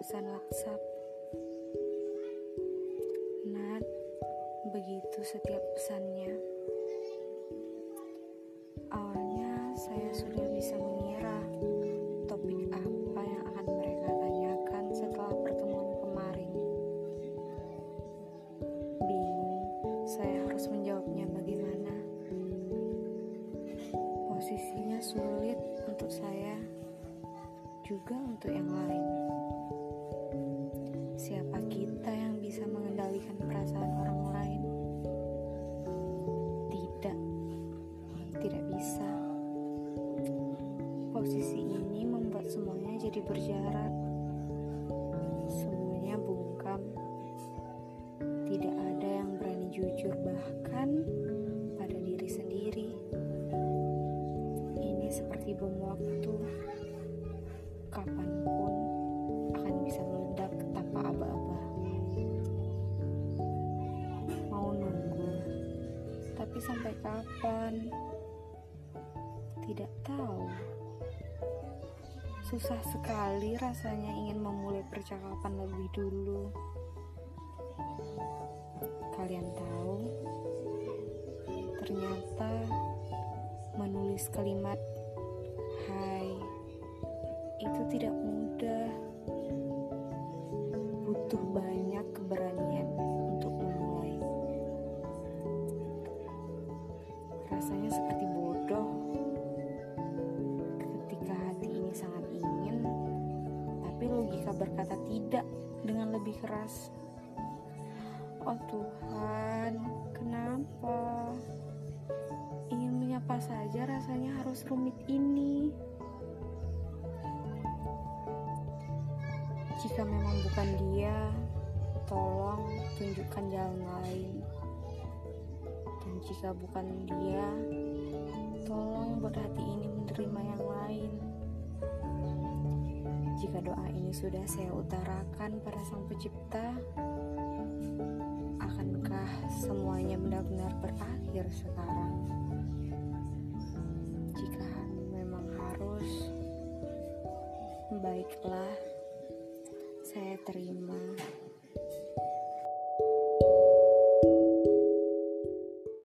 pesan WhatsApp. Nat, begitu setiap pesannya. Awalnya saya sudah bisa mengira topik apa yang akan mereka tanyakan setelah pertemuan kemarin. Bingung, saya harus menjawabnya bagaimana. Posisinya sulit untuk saya juga untuk yang lain. Bisa mengendalikan perasaan orang lain? Tidak, tidak bisa. Posisi ini membuat semuanya jadi berjarak. Semuanya bungkam. Tidak ada yang berani jujur, bahkan pada diri sendiri. Ini seperti bom waktu. Tapi sampai kapan? Tidak tahu. Susah sekali rasanya ingin memulai percakapan lebih dulu. Kalian tahu, ternyata menulis kalimat "Hai" itu tidak mudah. Butuh banyak Rasanya seperti bodoh ketika hati ini sangat ingin, tapi logika berkata tidak dengan lebih keras. Oh Tuhan, kenapa? Ingin menyapa saja rasanya harus rumit ini. Jika memang bukan dia, tolong tunjukkan jalan lain. Jika bukan dia, tolong buat hati ini menerima yang lain. Jika doa ini sudah saya utarakan pada Sang Pencipta, akankah semuanya benar-benar berakhir sekarang? Jika memang harus, baiklah, saya terima.